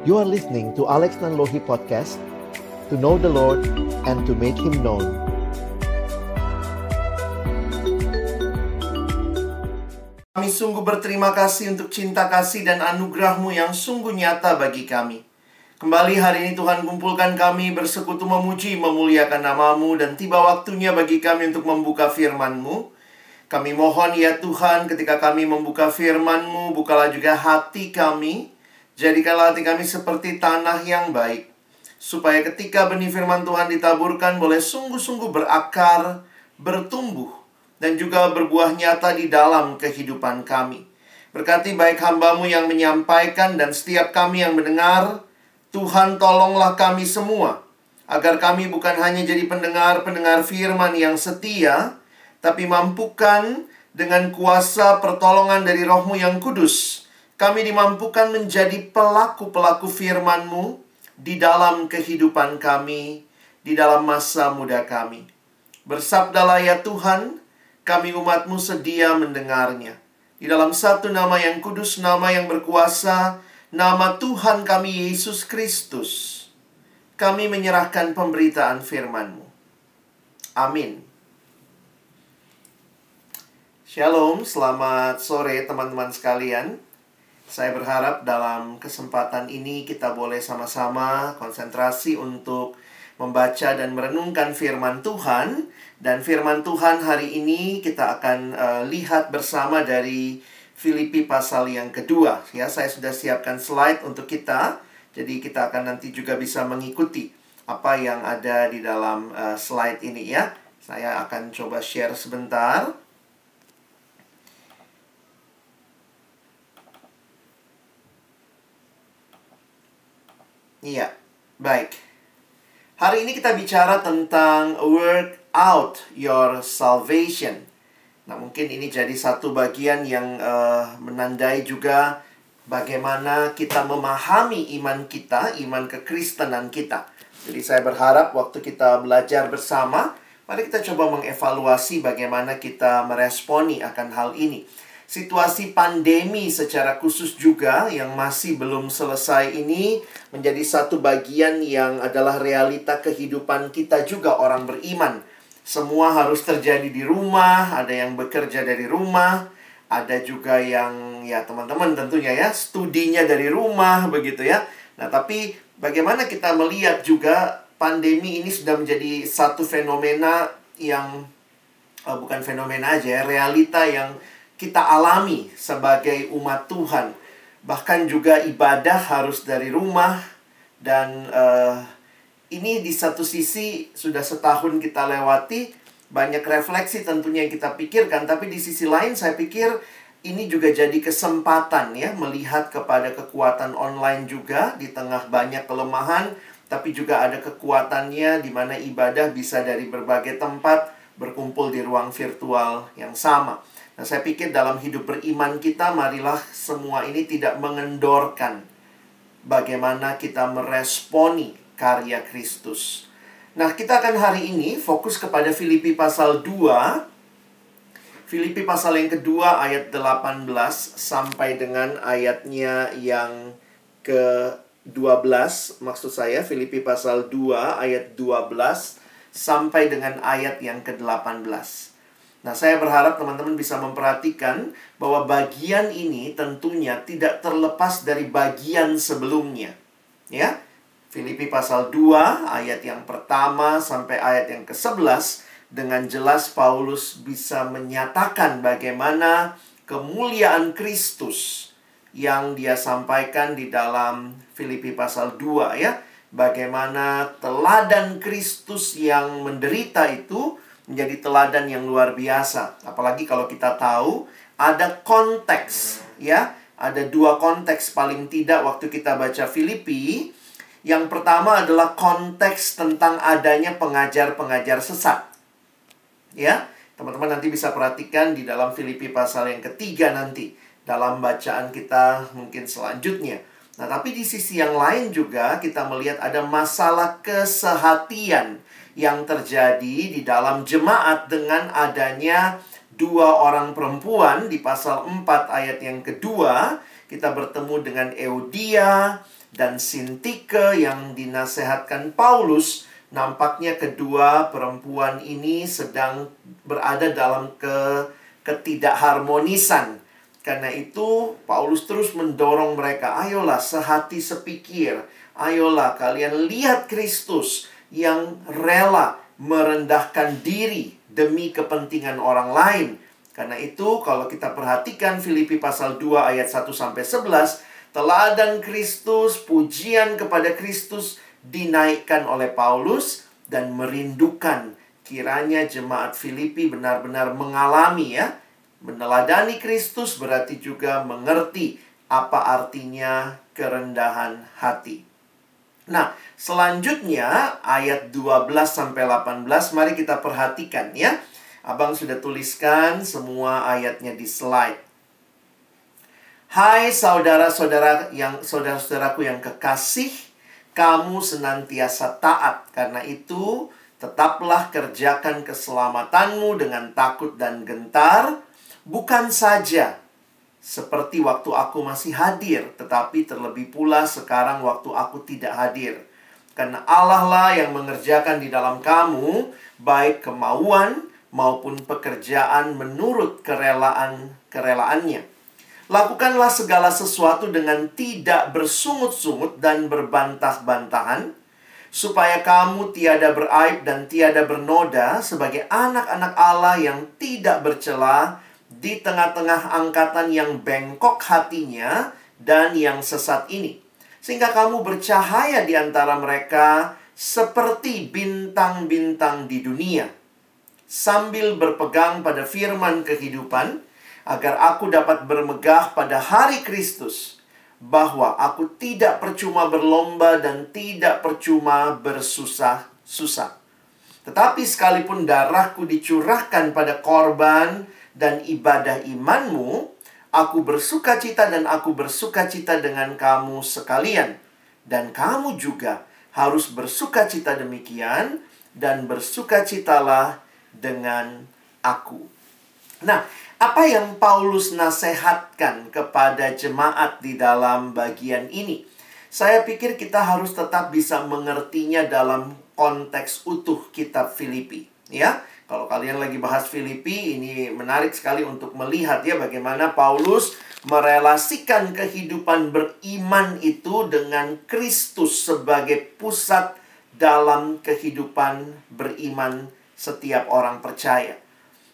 You are listening to Alex Nanlohi Podcast To know the Lord and to make Him known Kami sungguh berterima kasih untuk cinta kasih dan anugerahmu yang sungguh nyata bagi kami. Kembali hari ini Tuhan kumpulkan kami bersekutu memuji, memuliakan namamu dan tiba waktunya bagi kami untuk membuka firman-Mu. Kami mohon ya Tuhan ketika kami membuka firman-Mu, bukalah juga hati kami. Jadikanlah hati kami seperti tanah yang baik. Supaya ketika benih firman Tuhan ditaburkan boleh sungguh-sungguh berakar, bertumbuh, dan juga berbuah nyata di dalam kehidupan kami. Berkati baik hambamu yang menyampaikan dan setiap kami yang mendengar, Tuhan tolonglah kami semua, agar kami bukan hanya jadi pendengar-pendengar firman yang setia, tapi mampukan dengan kuasa pertolongan dari rohmu yang kudus, kami dimampukan menjadi pelaku-pelaku firman-Mu di dalam kehidupan kami, di dalam masa muda kami. Bersabdalah ya Tuhan, kami umatmu sedia mendengarnya. Di dalam satu nama yang kudus, nama yang berkuasa, nama Tuhan kami Yesus Kristus, kami menyerahkan pemberitaan firman-Mu. Amin. Shalom, selamat sore teman-teman sekalian. Saya berharap dalam kesempatan ini kita boleh sama-sama konsentrasi untuk membaca dan merenungkan firman Tuhan dan firman Tuhan hari ini kita akan uh, lihat bersama dari Filipi pasal yang kedua. Ya, saya sudah siapkan slide untuk kita. Jadi kita akan nanti juga bisa mengikuti apa yang ada di dalam uh, slide ini ya. Saya akan coba share sebentar. Iya, baik. Hari ini kita bicara tentang work out your salvation. Nah, mungkin ini jadi satu bagian yang uh, menandai juga bagaimana kita memahami iman kita, iman kekristenan kita. Jadi saya berharap waktu kita belajar bersama, mari kita coba mengevaluasi bagaimana kita meresponi akan hal ini situasi pandemi secara khusus juga yang masih belum selesai ini menjadi satu bagian yang adalah realita kehidupan kita juga orang beriman. Semua harus terjadi di rumah, ada yang bekerja dari rumah, ada juga yang ya teman-teman tentunya ya studinya dari rumah begitu ya. Nah, tapi bagaimana kita melihat juga pandemi ini sudah menjadi satu fenomena yang oh, bukan fenomena aja ya, realita yang kita alami sebagai umat Tuhan. Bahkan juga ibadah harus dari rumah dan uh, ini di satu sisi sudah setahun kita lewati banyak refleksi tentunya yang kita pikirkan tapi di sisi lain saya pikir ini juga jadi kesempatan ya melihat kepada kekuatan online juga di tengah banyak kelemahan tapi juga ada kekuatannya di mana ibadah bisa dari berbagai tempat berkumpul di ruang virtual yang sama. Nah, saya pikir dalam hidup beriman kita, marilah semua ini tidak mengendorkan bagaimana kita meresponi karya Kristus. Nah, kita akan hari ini fokus kepada Filipi pasal 2. Filipi pasal yang kedua ayat 18 sampai dengan ayatnya yang ke-12. Maksud saya Filipi pasal 2 ayat 12 sampai dengan ayat yang ke-18. Nah, saya berharap teman-teman bisa memperhatikan bahwa bagian ini tentunya tidak terlepas dari bagian sebelumnya. Ya. Filipi pasal 2 ayat yang pertama sampai ayat yang ke-11 dengan jelas Paulus bisa menyatakan bagaimana kemuliaan Kristus yang dia sampaikan di dalam Filipi pasal 2 ya. Bagaimana teladan Kristus yang menderita itu menjadi teladan yang luar biasa. Apalagi kalau kita tahu ada konteks ya, ada dua konteks paling tidak waktu kita baca Filipi. Yang pertama adalah konteks tentang adanya pengajar-pengajar sesat. Ya, teman-teman nanti bisa perhatikan di dalam Filipi pasal yang ketiga nanti dalam bacaan kita mungkin selanjutnya. Nah, tapi di sisi yang lain juga kita melihat ada masalah kesehatian yang terjadi di dalam jemaat dengan adanya dua orang perempuan di pasal 4 ayat yang kedua. Kita bertemu dengan Eudia dan Sintike yang dinasehatkan Paulus, nampaknya kedua perempuan ini sedang berada dalam ke ketidakharmonisan. Karena itu Paulus terus mendorong mereka, ayolah sehati sepikir, ayolah kalian lihat Kristus yang rela merendahkan diri demi kepentingan orang lain. Karena itu kalau kita perhatikan Filipi pasal 2 ayat 1 sampai 11, teladan Kristus, pujian kepada Kristus dinaikkan oleh Paulus dan merindukan kiranya jemaat Filipi benar-benar mengalami ya meneladani Kristus berarti juga mengerti apa artinya kerendahan hati. Nah, selanjutnya ayat 12 sampai 18 mari kita perhatikan ya. Abang sudah tuliskan semua ayatnya di slide. Hai saudara-saudara yang saudara-saudaraku yang kekasih, kamu senantiasa taat. Karena itu, tetaplah kerjakan keselamatanmu dengan takut dan gentar, bukan saja seperti waktu aku masih hadir, tetapi terlebih pula sekarang waktu aku tidak hadir. Karena Allah lah yang mengerjakan di dalam kamu baik kemauan maupun pekerjaan menurut kerelaan kerelaannya. Lakukanlah segala sesuatu dengan tidak bersungut-sungut dan berbantah-bantahan, supaya kamu tiada beraib dan tiada bernoda sebagai anak-anak Allah yang tidak bercela di tengah-tengah angkatan yang bengkok hatinya dan yang sesat ini. Sehingga kamu bercahaya di antara mereka seperti bintang-bintang di dunia. Sambil berpegang pada firman kehidupan, agar aku dapat bermegah pada hari Kristus bahwa aku tidak percuma berlomba dan tidak percuma bersusah-susah. Tetapi sekalipun darahku dicurahkan pada korban dan ibadah imanmu, aku bersuka cita dan aku bersuka cita dengan kamu sekalian. Dan kamu juga harus bersuka cita demikian dan bersuka citalah dengan aku. Nah, apa yang Paulus nasihatkan kepada jemaat di dalam bagian ini? Saya pikir kita harus tetap bisa mengertinya dalam konteks utuh kitab Filipi, ya. Kalau kalian lagi bahas Filipi, ini menarik sekali untuk melihat ya bagaimana Paulus merelasikan kehidupan beriman itu dengan Kristus sebagai pusat dalam kehidupan beriman setiap orang percaya.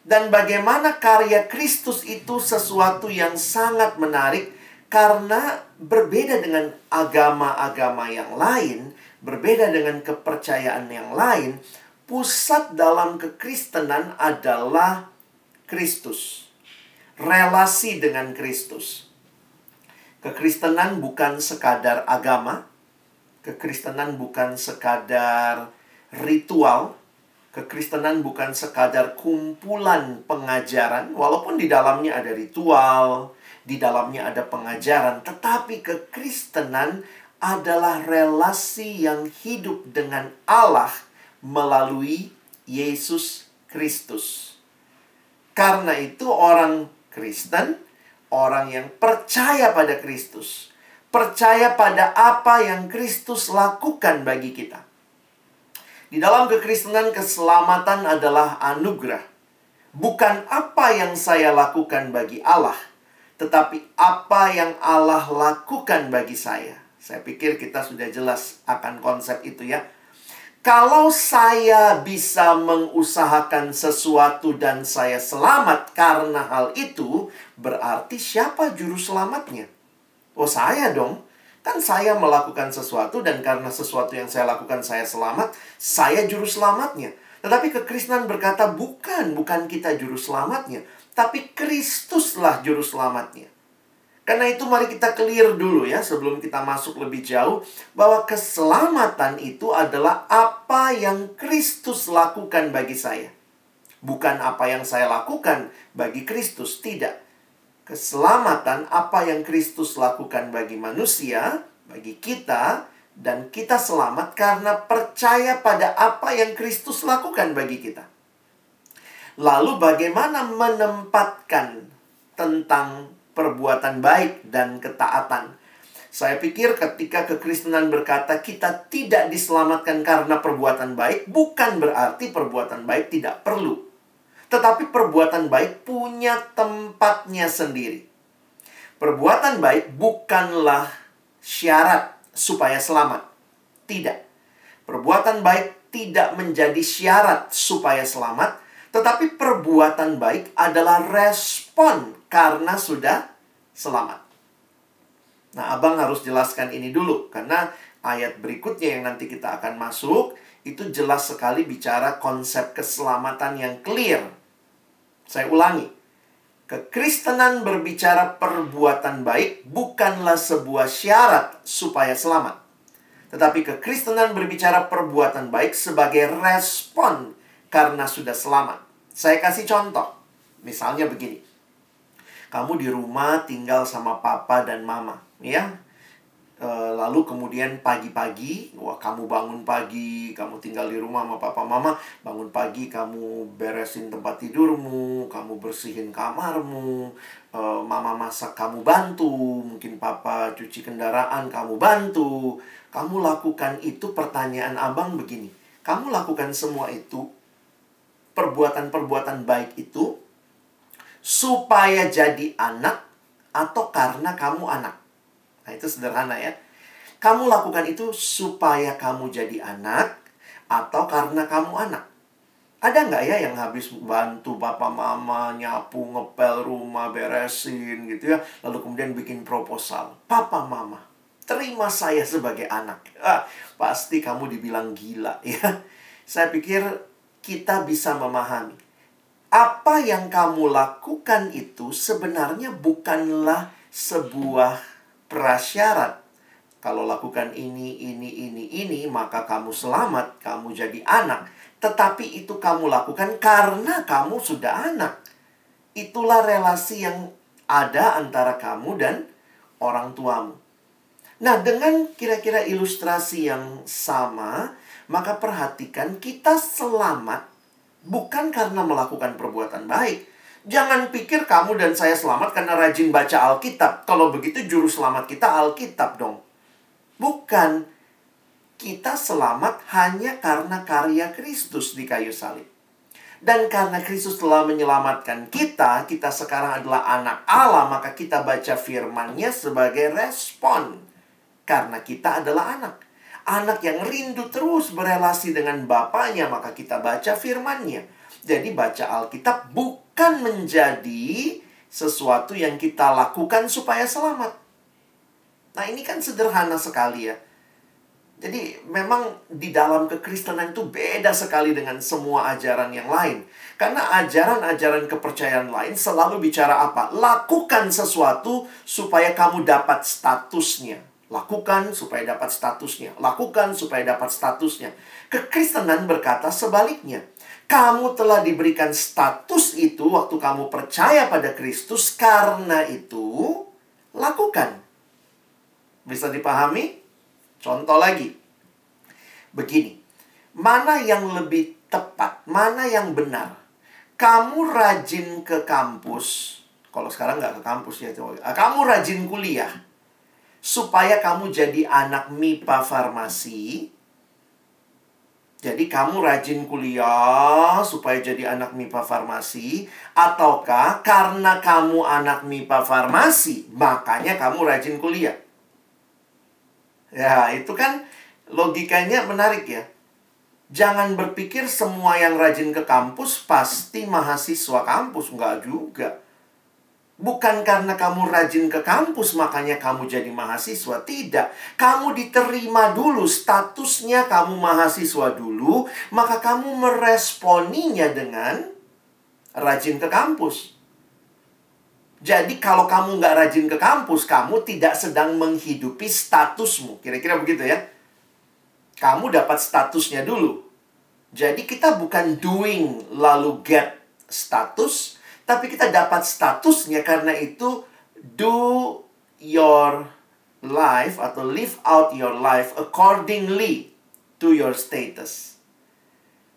Dan bagaimana karya Kristus itu sesuatu yang sangat menarik karena berbeda dengan agama-agama yang lain, berbeda dengan kepercayaan yang lain, pusat dalam kekristenan adalah Kristus. Relasi dengan Kristus. Kekristenan bukan sekadar agama, kekristenan bukan sekadar ritual, Kekristenan bukan sekadar kumpulan pengajaran, walaupun di dalamnya ada ritual, di dalamnya ada pengajaran, tetapi kekristenan adalah relasi yang hidup dengan Allah melalui Yesus Kristus. Karena itu, orang Kristen, orang yang percaya pada Kristus, percaya pada apa yang Kristus lakukan bagi kita di dalam kekristenan keselamatan adalah anugerah. Bukan apa yang saya lakukan bagi Allah, tetapi apa yang Allah lakukan bagi saya. Saya pikir kita sudah jelas akan konsep itu ya. Kalau saya bisa mengusahakan sesuatu dan saya selamat karena hal itu, berarti siapa juru selamatnya? Oh, saya dong. Kan saya melakukan sesuatu dan karena sesuatu yang saya lakukan saya selamat, saya juru selamatnya. Tetapi kekristenan berkata bukan, bukan kita juru selamatnya, tapi Kristuslah juru selamatnya. Karena itu mari kita clear dulu ya sebelum kita masuk lebih jauh bahwa keselamatan itu adalah apa yang Kristus lakukan bagi saya. Bukan apa yang saya lakukan bagi Kristus, tidak keselamatan apa yang Kristus lakukan bagi manusia, bagi kita, dan kita selamat karena percaya pada apa yang Kristus lakukan bagi kita. Lalu bagaimana menempatkan tentang perbuatan baik dan ketaatan? Saya pikir ketika kekristenan berkata kita tidak diselamatkan karena perbuatan baik, bukan berarti perbuatan baik tidak perlu. Tetapi perbuatan baik punya tempatnya sendiri. Perbuatan baik bukanlah syarat supaya selamat. Tidak. Perbuatan baik tidak menjadi syarat supaya selamat, tetapi perbuatan baik adalah respon karena sudah selamat. Nah, Abang harus jelaskan ini dulu karena ayat berikutnya yang nanti kita akan masuk itu jelas sekali bicara konsep keselamatan yang clear. Saya ulangi. Kekristenan berbicara perbuatan baik bukanlah sebuah syarat supaya selamat. Tetapi kekristenan berbicara perbuatan baik sebagai respon karena sudah selamat. Saya kasih contoh. Misalnya begini. Kamu di rumah tinggal sama papa dan mama ya. E, lalu kemudian pagi-pagi wah kamu bangun pagi kamu tinggal di rumah sama papa mama bangun pagi kamu beresin tempat tidurmu kamu bersihin kamarmu e, mama masak kamu bantu mungkin papa cuci kendaraan kamu bantu. Kamu lakukan itu pertanyaan abang begini kamu lakukan semua itu perbuatan-perbuatan baik itu supaya jadi anak atau karena kamu anak Nah, itu sederhana ya. Kamu lakukan itu supaya kamu jadi anak atau karena kamu anak. Ada nggak ya yang habis bantu papa mama nyapu, ngepel rumah, beresin gitu ya. Lalu kemudian bikin proposal. Papa mama, terima saya sebagai anak. Ah, pasti kamu dibilang gila ya. Saya pikir kita bisa memahami. Apa yang kamu lakukan itu sebenarnya bukanlah sebuah prasyarat. Kalau lakukan ini, ini, ini, ini, maka kamu selamat, kamu jadi anak. Tetapi itu kamu lakukan karena kamu sudah anak. Itulah relasi yang ada antara kamu dan orang tuamu. Nah, dengan kira-kira ilustrasi yang sama, maka perhatikan kita selamat bukan karena melakukan perbuatan baik, Jangan pikir kamu dan saya selamat karena rajin baca Alkitab. Kalau begitu juru selamat kita Alkitab dong. Bukan. Kita selamat hanya karena karya Kristus di kayu salib. Dan karena Kristus telah menyelamatkan kita, kita sekarang adalah anak Allah, maka kita baca firman-Nya sebagai respon. Karena kita adalah anak. Anak yang rindu terus berelasi dengan Bapaknya, maka kita baca firman-Nya. Jadi baca Alkitab bukan menjadi sesuatu yang kita lakukan supaya selamat. Nah, ini kan sederhana sekali ya. Jadi memang di dalam kekristenan itu beda sekali dengan semua ajaran yang lain. Karena ajaran-ajaran kepercayaan lain selalu bicara apa? Lakukan sesuatu supaya kamu dapat statusnya. Lakukan supaya dapat statusnya. Lakukan supaya dapat statusnya. Kekristenan berkata sebaliknya. Kamu telah diberikan status itu waktu kamu percaya pada Kristus, karena itu lakukan. Bisa dipahami? Contoh lagi. Begini, mana yang lebih tepat, mana yang benar? Kamu rajin ke kampus, kalau sekarang nggak ke kampus ya, kamu rajin kuliah, supaya kamu jadi anak MIPA farmasi, jadi kamu rajin kuliah supaya jadi anak MIPA farmasi ataukah karena kamu anak MIPA farmasi makanya kamu rajin kuliah? Ya, itu kan logikanya menarik ya. Jangan berpikir semua yang rajin ke kampus pasti mahasiswa kampus, enggak juga. Bukan karena kamu rajin ke kampus makanya kamu jadi mahasiswa. Tidak. Kamu diterima dulu statusnya kamu mahasiswa dulu. Maka kamu meresponinya dengan rajin ke kampus. Jadi kalau kamu nggak rajin ke kampus, kamu tidak sedang menghidupi statusmu. Kira-kira begitu ya. Kamu dapat statusnya dulu. Jadi kita bukan doing lalu get status, tapi kita dapat statusnya karena itu do your life atau live out your life accordingly to your status.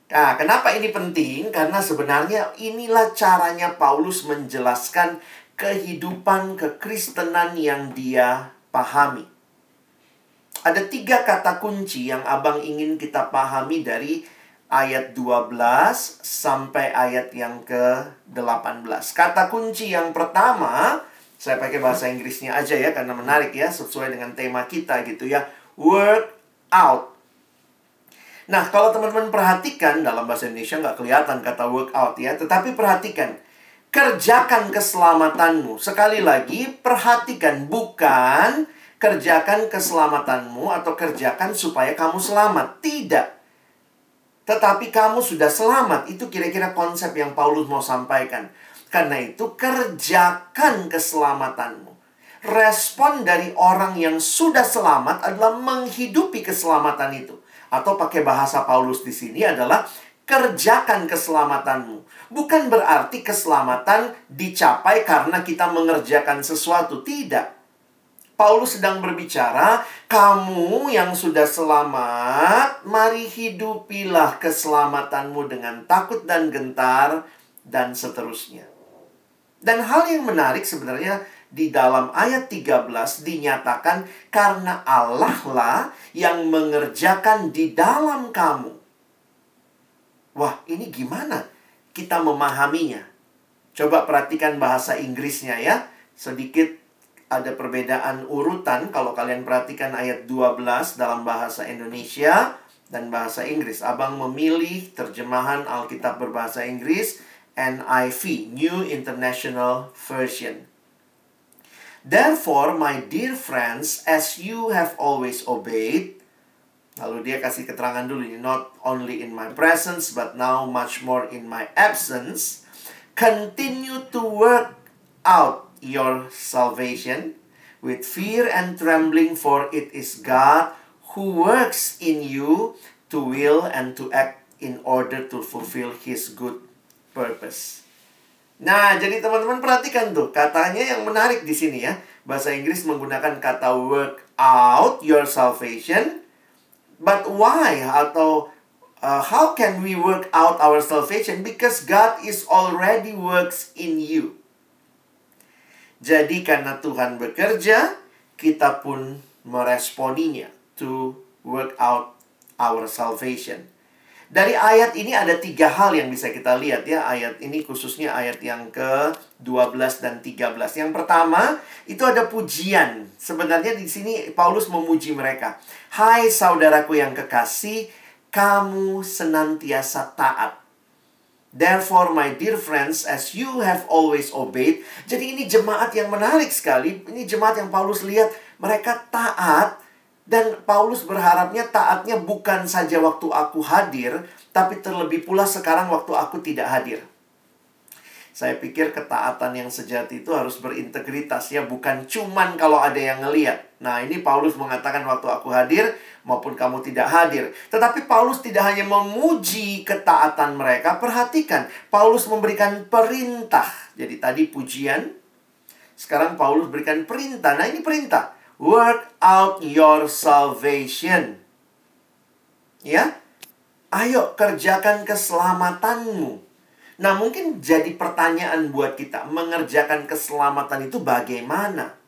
Nah, kenapa ini penting? Karena sebenarnya inilah caranya Paulus menjelaskan kehidupan kekristenan yang dia pahami. Ada tiga kata kunci yang abang ingin kita pahami dari ayat 12 sampai ayat yang ke-18. Kata kunci yang pertama, saya pakai bahasa Inggrisnya aja ya karena menarik ya sesuai dengan tema kita gitu ya. Work out. Nah, kalau teman-teman perhatikan dalam bahasa Indonesia nggak kelihatan kata work out ya, tetapi perhatikan kerjakan keselamatanmu. Sekali lagi, perhatikan bukan kerjakan keselamatanmu atau kerjakan supaya kamu selamat. Tidak. Tetapi kamu sudah selamat. Itu kira-kira konsep yang Paulus mau sampaikan. Karena itu kerjakan keselamatanmu. Respon dari orang yang sudah selamat adalah menghidupi keselamatan itu. Atau pakai bahasa Paulus di sini adalah kerjakan keselamatanmu. Bukan berarti keselamatan dicapai karena kita mengerjakan sesuatu. Tidak. Paulus sedang berbicara, kamu yang sudah selamat, mari hidupilah keselamatanmu dengan takut dan gentar, dan seterusnya. Dan hal yang menarik sebenarnya di dalam ayat 13 dinyatakan karena Allah lah yang mengerjakan di dalam kamu. Wah, ini gimana kita memahaminya? Coba perhatikan bahasa Inggrisnya ya. Sedikit ada perbedaan urutan kalau kalian perhatikan ayat 12 dalam bahasa Indonesia dan bahasa Inggris. Abang memilih terjemahan Alkitab berbahasa Inggris NIV, New International Version. Therefore, my dear friends, as you have always obeyed, lalu dia kasih keterangan dulu ini, not only in my presence, but now much more in my absence, continue to work out your salvation with fear and trembling, for it is God who works in you to will and to act in order to fulfill His good purpose. Nah, jadi teman-teman perhatikan tuh katanya yang menarik di sini ya. Bahasa Inggris menggunakan kata work out your salvation. But why atau uh, how can we work out our salvation? Because God is already works in you. Jadi karena Tuhan bekerja, kita pun meresponinya to work out our salvation. Dari ayat ini ada tiga hal yang bisa kita lihat ya. Ayat ini khususnya ayat yang ke-12 dan 13. Yang pertama, itu ada pujian. Sebenarnya di sini Paulus memuji mereka. Hai saudaraku yang kekasih, kamu senantiasa taat Therefore, my dear friends, as you have always obeyed. Jadi ini jemaat yang menarik sekali. Ini jemaat yang Paulus lihat mereka taat dan Paulus berharapnya taatnya bukan saja waktu aku hadir, tapi terlebih pula sekarang waktu aku tidak hadir. Saya pikir ketaatan yang sejati itu harus berintegritas ya, bukan cuman kalau ada yang ngeliat. Nah, ini Paulus mengatakan waktu aku hadir maupun kamu tidak hadir. Tetapi Paulus tidak hanya memuji ketaatan mereka, perhatikan, Paulus memberikan perintah. Jadi tadi pujian, sekarang Paulus berikan perintah. Nah, ini perintah. Work out your salvation. Ya. Ayo kerjakan keselamatanmu. Nah, mungkin jadi pertanyaan buat kita, mengerjakan keselamatan itu bagaimana?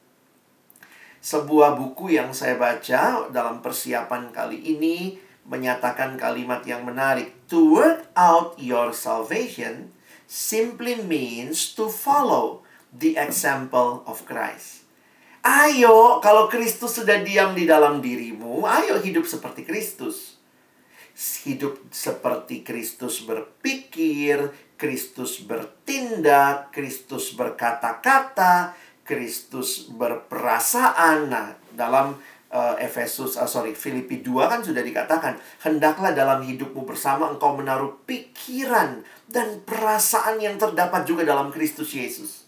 Sebuah buku yang saya baca dalam persiapan kali ini menyatakan kalimat yang menarik. To work out your salvation simply means to follow the example of Christ. Ayo, kalau Kristus sudah diam di dalam dirimu, ayo hidup seperti Kristus. Hidup seperti Kristus berpikir, Kristus bertindak, Kristus berkata-kata, Kristus berperasaan. Nah, dalam uh, Efesus, uh, sorry, Filipi 2 kan sudah dikatakan, hendaklah dalam hidupmu bersama engkau menaruh pikiran dan perasaan yang terdapat juga dalam Kristus Yesus.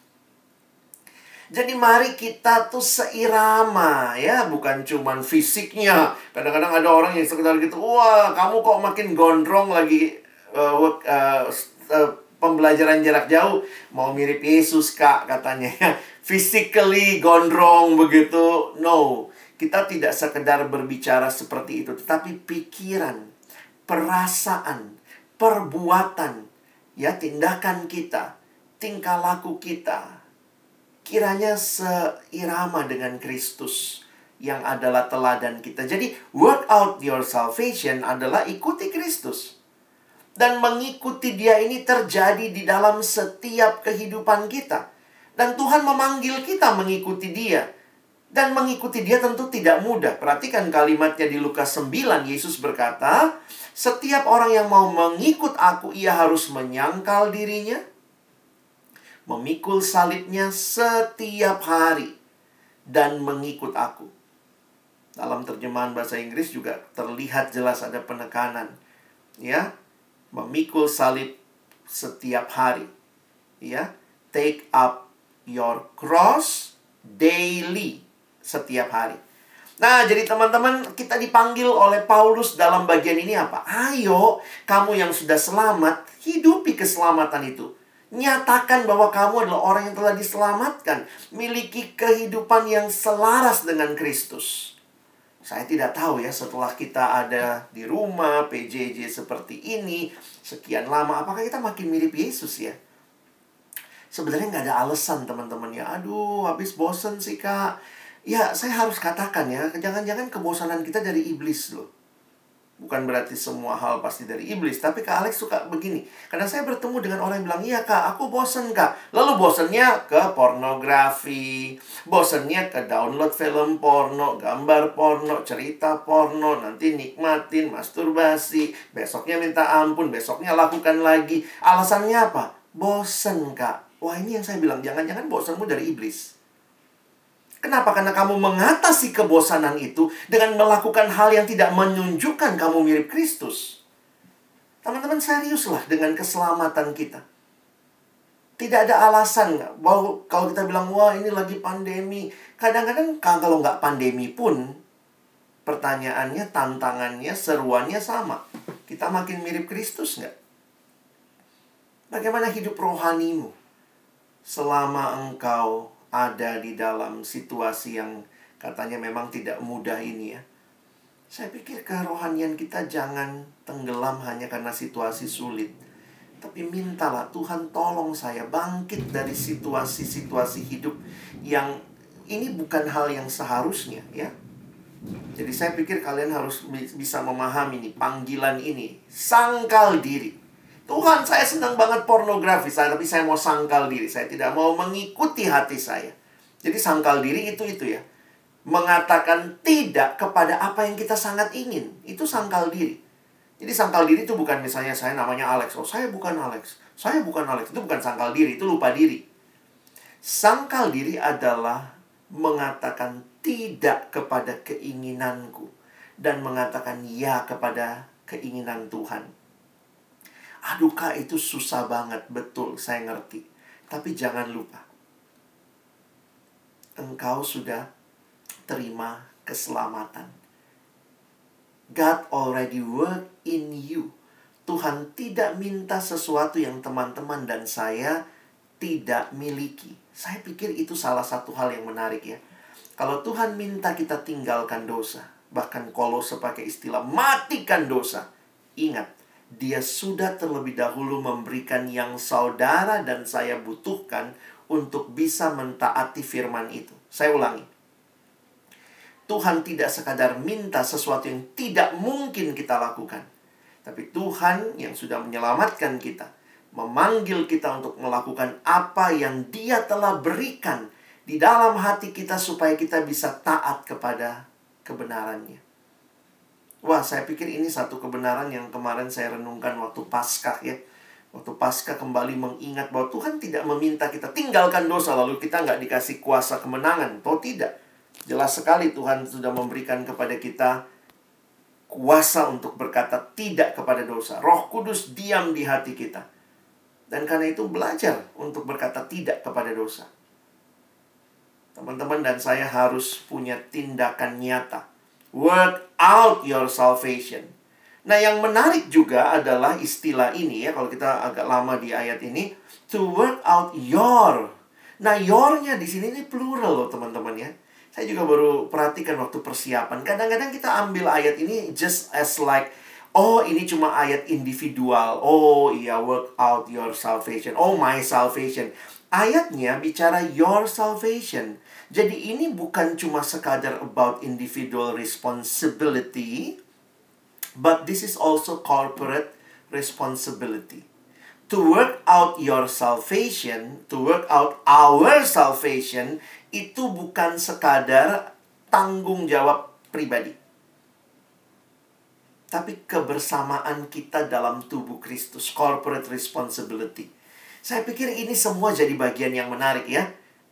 Jadi mari kita tuh seirama ya, bukan cuman fisiknya. Kadang-kadang ada orang yang sekedar gitu, wah kamu kok makin gondrong lagi uh, uh, uh, pembelajaran jarak jauh mau mirip Yesus kak katanya ya physically gondrong begitu no kita tidak sekedar berbicara seperti itu tetapi pikiran perasaan perbuatan ya tindakan kita tingkah laku kita kiranya seirama dengan Kristus yang adalah teladan kita. Jadi, work out your salvation adalah ikuti Kristus. Dan mengikuti dia ini terjadi di dalam setiap kehidupan kita. Dan Tuhan memanggil kita mengikuti dia. Dan mengikuti dia tentu tidak mudah. Perhatikan kalimatnya di Lukas 9. Yesus berkata, setiap orang yang mau mengikut aku, ia harus menyangkal dirinya, memikul salibnya setiap hari, dan mengikut aku. Dalam terjemahan bahasa Inggris juga terlihat jelas ada penekanan. Ya, memikul salib setiap hari. Ya, take up your cross daily setiap hari. Nah, jadi teman-teman, kita dipanggil oleh Paulus dalam bagian ini apa? Ayo, kamu yang sudah selamat, hidupi keselamatan itu. Nyatakan bahwa kamu adalah orang yang telah diselamatkan, miliki kehidupan yang selaras dengan Kristus. Saya tidak tahu ya setelah kita ada di rumah PJJ seperti ini sekian lama apakah kita makin mirip Yesus ya? Sebenarnya nggak ada alasan teman-teman ya. Aduh, habis bosen sih kak. Ya, saya harus katakan ya, jangan-jangan kebosanan kita dari iblis loh. Bukan berarti semua hal pasti dari iblis. Tapi Kak Alex suka begini. Karena saya bertemu dengan orang yang bilang, Iya Kak, aku bosen Kak. Lalu bosennya ke pornografi. Bosennya ke download film porno, gambar porno, cerita porno. Nanti nikmatin, masturbasi. Besoknya minta ampun, besoknya lakukan lagi. Alasannya apa? Bosen Kak. Wah ini yang saya bilang, jangan-jangan bosenmu dari iblis. Kenapa? Karena kamu mengatasi kebosanan itu dengan melakukan hal yang tidak menunjukkan kamu mirip Kristus. Teman-teman seriuslah dengan keselamatan kita. Tidak ada alasan bahwa kalau kita bilang wah ini lagi pandemi. Kadang-kadang kalau nggak pandemi pun pertanyaannya, tantangannya, seruannya sama. Kita makin mirip Kristus nggak? Bagaimana hidup rohanimu selama engkau ada di dalam situasi yang katanya memang tidak mudah ini ya. Saya pikir kerohanian kita jangan tenggelam hanya karena situasi sulit. Tapi mintalah Tuhan tolong saya bangkit dari situasi-situasi hidup yang ini bukan hal yang seharusnya ya. Jadi saya pikir kalian harus bisa memahami nih panggilan ini. Sangkal diri. Tuhan saya senang banget pornografi. Saya tapi saya mau sangkal diri. Saya tidak mau mengikuti hati saya. Jadi sangkal diri itu itu ya. Mengatakan tidak kepada apa yang kita sangat ingin. Itu sangkal diri. Jadi sangkal diri itu bukan misalnya saya namanya Alex. Oh saya bukan Alex. Saya bukan Alex. Itu bukan sangkal diri. Itu lupa diri. Sangkal diri adalah mengatakan tidak kepada keinginanku dan mengatakan ya kepada keinginan Tuhan Aduh kak itu susah banget, betul saya ngerti. Tapi jangan lupa, engkau sudah terima keselamatan. God already work in you. Tuhan tidak minta sesuatu yang teman-teman dan saya tidak miliki. Saya pikir itu salah satu hal yang menarik ya. Kalau Tuhan minta kita tinggalkan dosa, bahkan kalau sepakai istilah matikan dosa, ingat, dia sudah terlebih dahulu memberikan yang saudara dan saya butuhkan untuk bisa mentaati firman itu. Saya ulangi. Tuhan tidak sekadar minta sesuatu yang tidak mungkin kita lakukan. Tapi Tuhan yang sudah menyelamatkan kita, memanggil kita untuk melakukan apa yang Dia telah berikan di dalam hati kita supaya kita bisa taat kepada kebenarannya. Wah, saya pikir ini satu kebenaran yang kemarin saya renungkan waktu Paskah ya. Waktu Paskah kembali mengingat bahwa Tuhan tidak meminta kita tinggalkan dosa lalu kita nggak dikasih kuasa kemenangan. Oh tidak. Jelas sekali Tuhan sudah memberikan kepada kita kuasa untuk berkata tidak kepada dosa. Roh Kudus diam di hati kita. Dan karena itu belajar untuk berkata tidak kepada dosa. Teman-teman dan saya harus punya tindakan nyata Work out your salvation. Nah, yang menarik juga adalah istilah ini ya, kalau kita agak lama di ayat ini, to work out your. Nah, your-nya di sini ini plural loh, teman-teman ya. Saya juga baru perhatikan waktu persiapan. Kadang-kadang kita ambil ayat ini just as like Oh, ini cuma ayat individual. Oh, iya, work out your salvation. Oh, my salvation. Ayatnya bicara your salvation. Jadi ini bukan cuma sekadar about individual responsibility, but this is also corporate responsibility. To work out your salvation, to work out our salvation, itu bukan sekadar tanggung jawab pribadi. Tapi kebersamaan kita dalam tubuh Kristus, corporate responsibility. Saya pikir ini semua jadi bagian yang menarik ya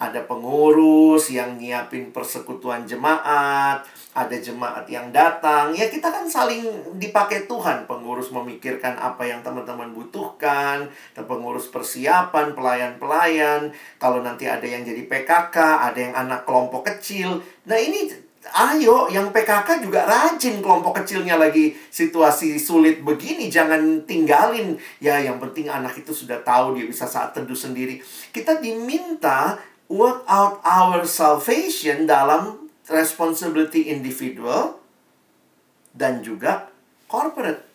ada pengurus yang nyiapin persekutuan jemaat, ada jemaat yang datang. Ya kita kan saling dipakai Tuhan. Pengurus memikirkan apa yang teman-teman butuhkan, dan pengurus persiapan, pelayan-pelayan. Kalau nanti ada yang jadi PKK, ada yang anak kelompok kecil. Nah ini ayo yang PKK juga rajin kelompok kecilnya lagi situasi sulit begini jangan tinggalin ya yang penting anak itu sudah tahu dia bisa saat teduh sendiri kita diminta work out our salvation dalam responsibility individual dan juga corporate.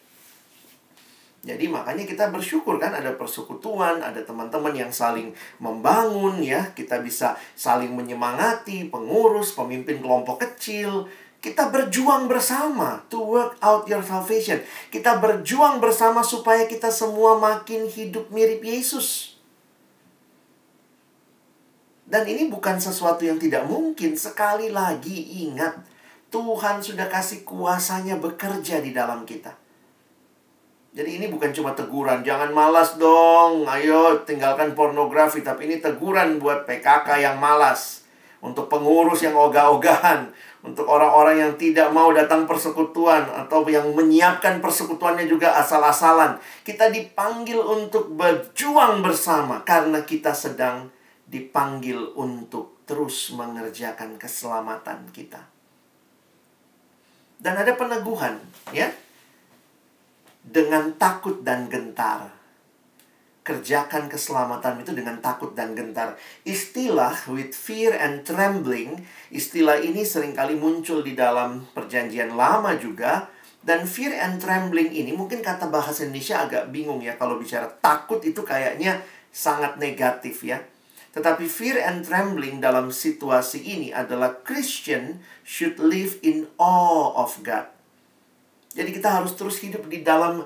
Jadi makanya kita bersyukur kan ada persekutuan, ada teman-teman yang saling membangun ya, kita bisa saling menyemangati, pengurus, pemimpin kelompok kecil, kita berjuang bersama to work out your salvation. Kita berjuang bersama supaya kita semua makin hidup mirip Yesus. Dan ini bukan sesuatu yang tidak mungkin. Sekali lagi ingat, Tuhan sudah kasih kuasanya bekerja di dalam kita. Jadi ini bukan cuma teguran, jangan malas dong, ayo tinggalkan pornografi. Tapi ini teguran buat PKK yang malas. Untuk pengurus yang ogah-ogahan. Untuk orang-orang yang tidak mau datang persekutuan. Atau yang menyiapkan persekutuannya juga asal-asalan. Kita dipanggil untuk berjuang bersama. Karena kita sedang dipanggil untuk terus mengerjakan keselamatan kita. Dan ada peneguhan, ya. Dengan takut dan gentar. Kerjakan keselamatan itu dengan takut dan gentar. Istilah with fear and trembling, istilah ini sering kali muncul di dalam perjanjian lama juga. Dan fear and trembling ini mungkin kata bahasa Indonesia agak bingung ya kalau bicara takut itu kayaknya sangat negatif ya tetapi fear and trembling dalam situasi ini adalah Christian should live in awe of God. Jadi kita harus terus hidup di dalam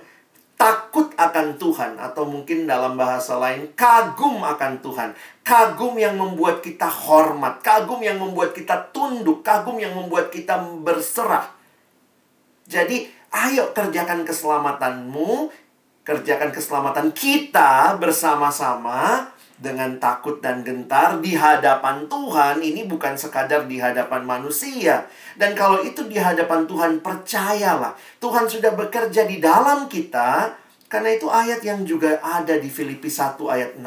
takut akan Tuhan atau mungkin dalam bahasa lain kagum akan Tuhan. Kagum yang membuat kita hormat, kagum yang membuat kita tunduk, kagum yang membuat kita berserah. Jadi, ayo kerjakan keselamatanmu, kerjakan keselamatan kita bersama-sama dengan takut dan gentar di hadapan Tuhan ini bukan sekadar di hadapan manusia. Dan kalau itu di hadapan Tuhan, percayalah, Tuhan sudah bekerja di dalam kita. Karena itu ayat yang juga ada di Filipi 1 ayat 6.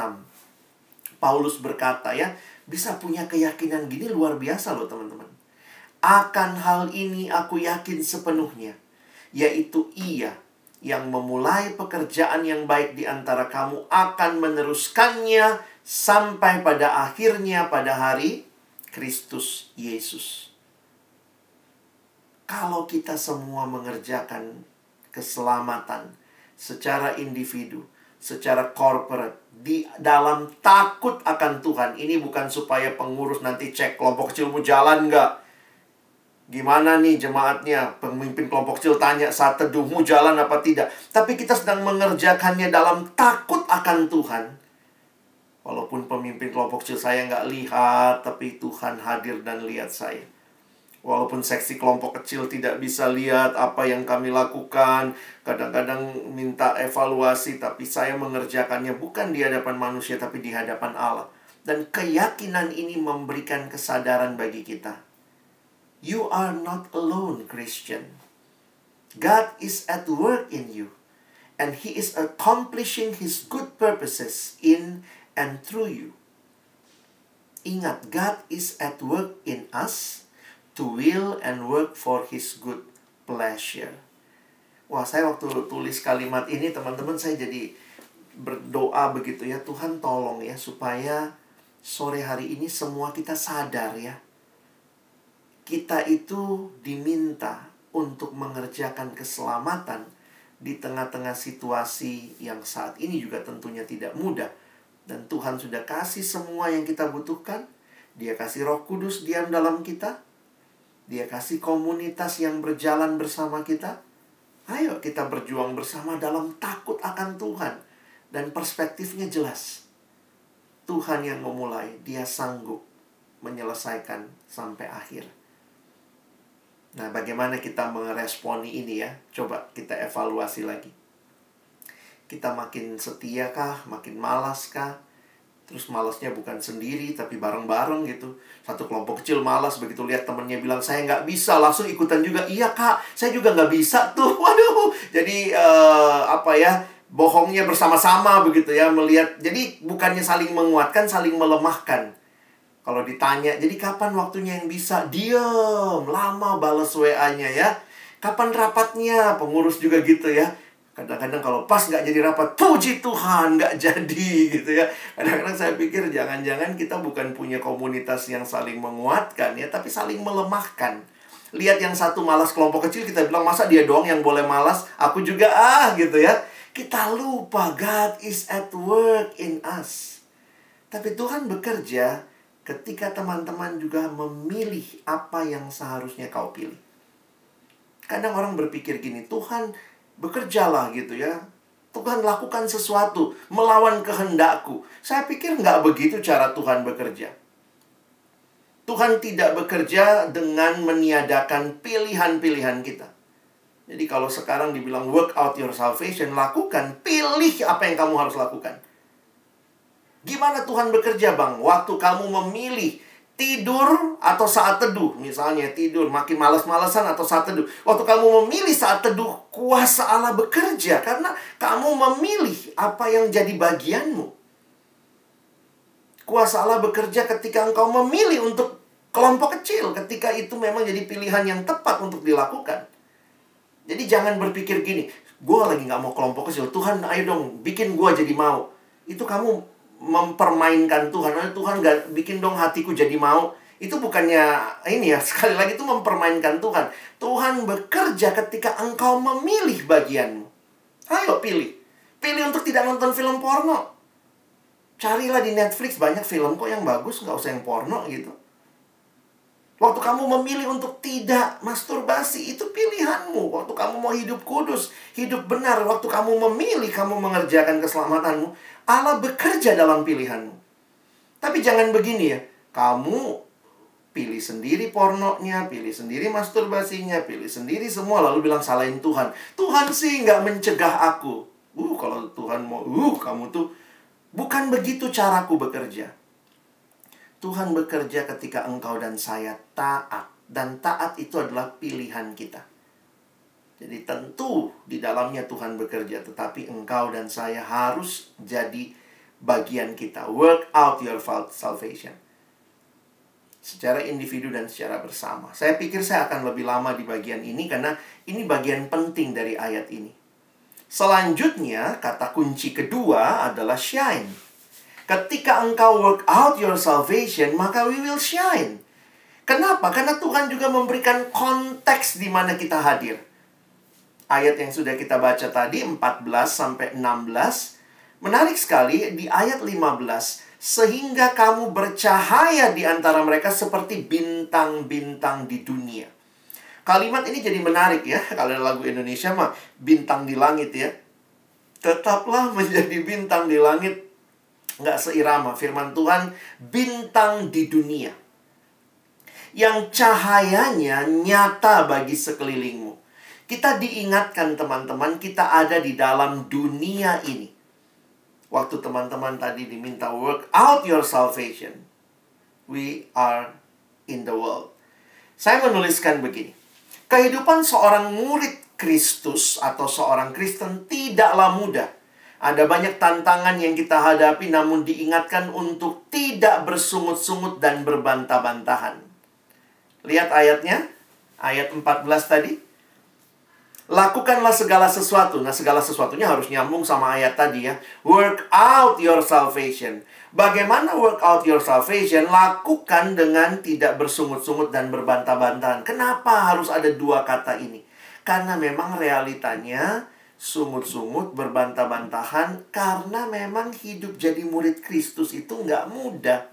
Paulus berkata ya, bisa punya keyakinan gini luar biasa loh teman-teman. Akan hal ini aku yakin sepenuhnya, yaitu ia yang memulai pekerjaan yang baik di antara kamu akan meneruskannya sampai pada akhirnya pada hari Kristus Yesus. Kalau kita semua mengerjakan keselamatan secara individu, secara corporate, di dalam takut akan Tuhan. Ini bukan supaya pengurus nanti cek kelompok kecilmu jalan nggak Gimana nih jemaatnya? Pemimpin kelompok kecil tanya saat teduhmu jalan apa tidak. Tapi kita sedang mengerjakannya dalam takut akan Tuhan. Walaupun pemimpin kelompok kecil saya nggak lihat, tapi Tuhan hadir dan lihat saya. Walaupun seksi kelompok kecil tidak bisa lihat apa yang kami lakukan, kadang-kadang minta evaluasi, tapi saya mengerjakannya bukan di hadapan manusia, tapi di hadapan Allah. Dan keyakinan ini memberikan kesadaran bagi kita You are not alone, Christian. God is at work in you, and He is accomplishing His good purposes in and through you. Ingat, God is at work in us to will and work for His good pleasure. Wah, saya waktu tulis kalimat ini, teman-teman, saya jadi berdoa begitu ya. Tuhan tolong ya, supaya sore hari ini semua kita sadar ya kita itu diminta untuk mengerjakan keselamatan di tengah-tengah situasi yang saat ini juga tentunya tidak mudah. Dan Tuhan sudah kasih semua yang kita butuhkan. Dia kasih roh kudus diam dalam kita. Dia kasih komunitas yang berjalan bersama kita. Ayo kita berjuang bersama dalam takut akan Tuhan. Dan perspektifnya jelas. Tuhan yang memulai, dia sanggup menyelesaikan sampai akhir. Nah, bagaimana kita meresponi ini ya? Coba kita evaluasi lagi. Kita makin setia kah? Makin malas kah? Terus malasnya bukan sendiri, tapi bareng-bareng gitu. Satu kelompok kecil malas, begitu lihat temennya bilang, saya nggak bisa, langsung ikutan juga. Iya kak, saya juga nggak bisa tuh. Waduh, jadi uh, apa ya, bohongnya bersama-sama begitu ya, melihat. Jadi bukannya saling menguatkan, saling melemahkan. Kalau ditanya, jadi kapan waktunya yang bisa? Diam, lama balas WA-nya ya. Kapan rapatnya? Pengurus juga gitu ya. Kadang-kadang kalau pas nggak jadi rapat, puji Tuhan nggak jadi gitu ya. Kadang-kadang saya pikir jangan-jangan kita bukan punya komunitas yang saling menguatkan ya, tapi saling melemahkan. Lihat yang satu malas kelompok kecil, kita bilang masa dia doang yang boleh malas, aku juga ah gitu ya. Kita lupa God is at work in us. Tapi Tuhan bekerja ketika teman-teman juga memilih apa yang seharusnya kau pilih. Kadang orang berpikir gini, Tuhan bekerjalah gitu ya. Tuhan lakukan sesuatu melawan kehendakku. Saya pikir nggak begitu cara Tuhan bekerja. Tuhan tidak bekerja dengan meniadakan pilihan-pilihan kita. Jadi kalau sekarang dibilang work out your salvation, lakukan, pilih apa yang kamu harus lakukan. Gimana Tuhan bekerja, Bang? Waktu kamu memilih tidur atau saat teduh, misalnya tidur makin malas-malasan atau saat teduh. Waktu kamu memilih saat teduh, kuasa Allah bekerja karena kamu memilih apa yang jadi bagianmu. Kuasa Allah bekerja ketika engkau memilih untuk kelompok kecil, ketika itu memang jadi pilihan yang tepat untuk dilakukan. Jadi jangan berpikir gini, gue lagi gak mau kelompok kecil, Tuhan ayo dong bikin gue jadi mau. Itu kamu mempermainkan Tuhan. Nah, Tuhan gak bikin dong hatiku jadi mau. Itu bukannya ini ya, sekali lagi itu mempermainkan Tuhan. Tuhan bekerja ketika engkau memilih bagianmu. Ayo pilih. Pilih untuk tidak nonton film porno. Carilah di Netflix banyak film kok yang bagus, nggak usah yang porno gitu. Waktu kamu memilih untuk tidak masturbasi, itu pilihanmu. Waktu kamu mau hidup kudus, hidup benar. Waktu kamu memilih, kamu mengerjakan keselamatanmu. Allah bekerja dalam pilihanmu. Tapi jangan begini ya. Kamu pilih sendiri pornonya, pilih sendiri masturbasinya, pilih sendiri semua. Lalu bilang salahin Tuhan. Tuhan sih nggak mencegah aku. Uh, kalau Tuhan mau, uh, kamu tuh. Bukan begitu caraku bekerja. Tuhan bekerja ketika engkau dan saya taat. Dan taat itu adalah pilihan kita. Jadi tentu di dalamnya Tuhan bekerja. Tetapi engkau dan saya harus jadi bagian kita. Work out your salvation. Secara individu dan secara bersama. Saya pikir saya akan lebih lama di bagian ini karena ini bagian penting dari ayat ini. Selanjutnya, kata kunci kedua adalah shine. Ketika engkau work out your salvation, maka we will shine. Kenapa? Karena Tuhan juga memberikan konteks di mana kita hadir. Ayat yang sudah kita baca tadi 14 sampai 16 menarik sekali di ayat 15 sehingga kamu bercahaya di antara mereka seperti bintang-bintang di dunia. Kalimat ini jadi menarik ya. Kalau lagu Indonesia mah bintang di langit ya. Tetaplah menjadi bintang di langit nggak seirama firman Tuhan bintang di dunia yang cahayanya nyata bagi sekelilingmu. Kita diingatkan teman-teman, kita ada di dalam dunia ini. Waktu teman-teman tadi diminta work out your salvation. We are in the world. Saya menuliskan begini. Kehidupan seorang murid Kristus atau seorang Kristen tidaklah mudah ada banyak tantangan yang kita hadapi namun diingatkan untuk tidak bersungut-sungut dan berbantah-bantahan. Lihat ayatnya, ayat 14 tadi. Lakukanlah segala sesuatu. Nah, segala sesuatunya harus nyambung sama ayat tadi ya. Work out your salvation. Bagaimana work out your salvation? Lakukan dengan tidak bersungut-sungut dan berbantah-bantahan. Kenapa harus ada dua kata ini? Karena memang realitanya sungut-sungut, berbantah-bantahan karena memang hidup jadi murid Kristus itu nggak mudah.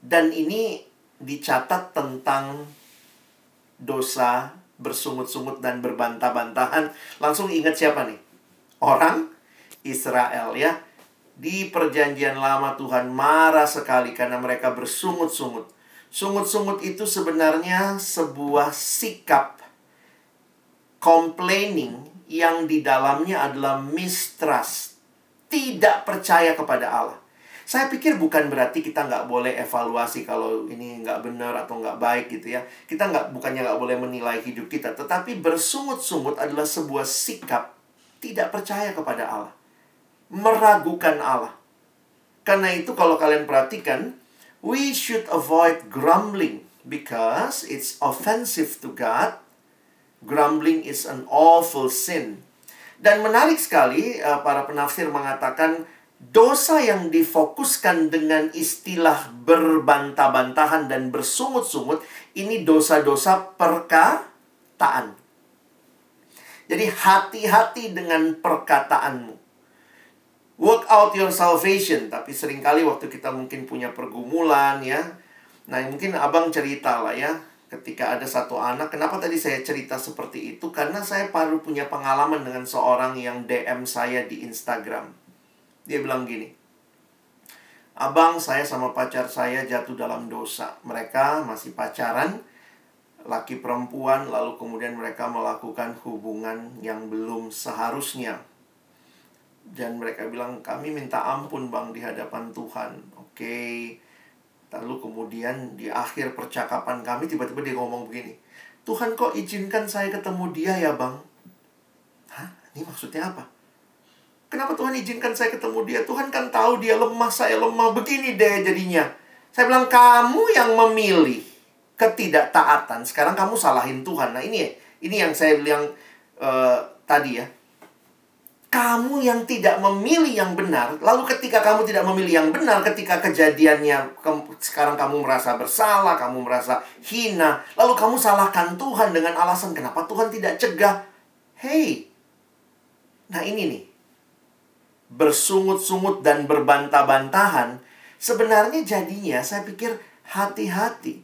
Dan ini dicatat tentang dosa, bersungut-sungut dan berbantah-bantahan. Langsung ingat siapa nih? Orang Israel ya. Di perjanjian lama Tuhan marah sekali karena mereka bersungut-sungut. Sungut-sungut itu sebenarnya sebuah sikap complaining yang di dalamnya adalah mistrust. Tidak percaya kepada Allah. Saya pikir bukan berarti kita nggak boleh evaluasi kalau ini nggak benar atau nggak baik gitu ya. Kita nggak bukannya nggak boleh menilai hidup kita, tetapi bersungut-sungut adalah sebuah sikap tidak percaya kepada Allah, meragukan Allah. Karena itu kalau kalian perhatikan, we should avoid grumbling because it's offensive to God. Grumbling is an awful sin. Dan menarik sekali eh, para penafsir mengatakan dosa yang difokuskan dengan istilah berbantah-bantahan dan bersungut-sungut ini dosa-dosa perkataan. Jadi hati-hati dengan perkataanmu. Work out your salvation, tapi sering kali waktu kita mungkin punya pergumulan ya. Nah, mungkin abang cerita lah ya, ketika ada satu anak, kenapa tadi saya cerita seperti itu? Karena saya baru punya pengalaman dengan seorang yang DM saya di Instagram dia bilang gini, Abang, saya sama pacar saya jatuh dalam dosa. Mereka masih pacaran, laki perempuan, lalu kemudian mereka melakukan hubungan yang belum seharusnya. Dan mereka bilang, kami minta ampun bang di hadapan Tuhan. Oke. Lalu kemudian di akhir percakapan kami tiba-tiba dia ngomong begini. Tuhan kok izinkan saya ketemu dia ya bang? Hah? Ini maksudnya apa? Kenapa Tuhan izinkan saya ketemu dia? Tuhan kan tahu dia lemah, saya lemah. Begini deh jadinya. Saya bilang, kamu yang memilih ketidaktaatan. Sekarang kamu salahin Tuhan. Nah ini ya, ini yang saya bilang uh, tadi ya. Kamu yang tidak memilih yang benar, lalu ketika kamu tidak memilih yang benar, ketika kejadiannya ke sekarang kamu merasa bersalah, kamu merasa hina, lalu kamu salahkan Tuhan dengan alasan kenapa Tuhan tidak cegah. Hey, nah ini nih, bersungut-sungut dan berbantah-bantahan, sebenarnya jadinya saya pikir hati-hati.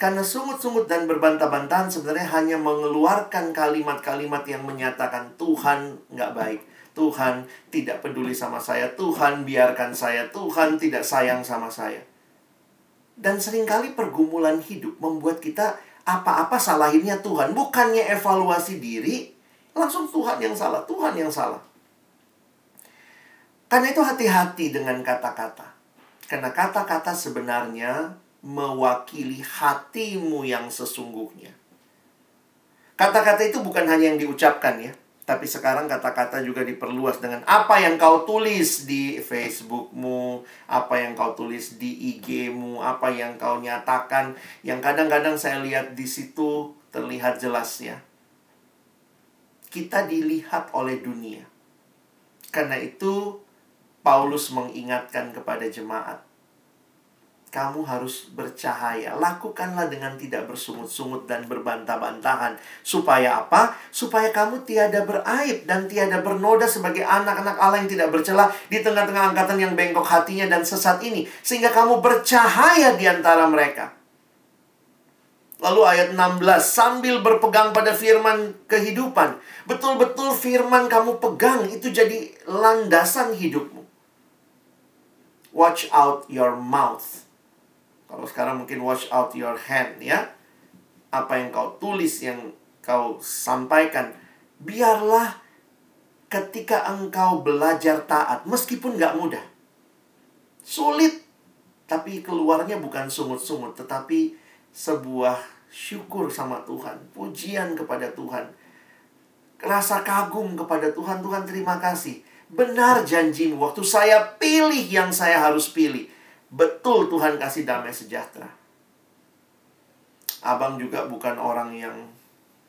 Karena sungut-sungut dan berbantah-bantahan sebenarnya hanya mengeluarkan kalimat-kalimat yang menyatakan Tuhan nggak baik. Tuhan tidak peduli sama saya. Tuhan biarkan saya. Tuhan tidak sayang sama saya. Dan sering kali pergumulan hidup membuat kita apa-apa salahinnya Tuhan. Bukannya evaluasi diri, langsung Tuhan yang salah. Tuhan yang salah. Karena itu hati-hati dengan kata-kata. Karena kata-kata sebenarnya mewakili hatimu yang sesungguhnya. Kata-kata itu bukan hanya yang diucapkan ya, tapi sekarang kata-kata juga diperluas dengan apa yang kau tulis di Facebookmu, apa yang kau tulis di IG-mu, apa yang kau nyatakan, yang kadang-kadang saya lihat di situ terlihat jelas ya. Kita dilihat oleh dunia. Karena itu Paulus mengingatkan kepada jemaat, kamu harus bercahaya. Lakukanlah dengan tidak bersungut-sungut dan berbantah-bantahan. Supaya apa? Supaya kamu tiada beraib dan tiada bernoda sebagai anak-anak Allah yang tidak bercela di tengah-tengah angkatan yang bengkok hatinya dan sesat ini. Sehingga kamu bercahaya di antara mereka. Lalu ayat 16, sambil berpegang pada firman kehidupan. Betul-betul firman kamu pegang, itu jadi landasan hidupmu watch out your mouth. Kalau sekarang mungkin watch out your hand ya. Apa yang kau tulis, yang kau sampaikan. Biarlah ketika engkau belajar taat, meskipun gak mudah. Sulit, tapi keluarnya bukan sungut-sungut, tetapi sebuah syukur sama Tuhan, pujian kepada Tuhan, rasa kagum kepada Tuhan. Tuhan terima kasih Benar janjimu, waktu saya pilih yang saya harus pilih. Betul Tuhan kasih damai sejahtera. Abang juga bukan orang yang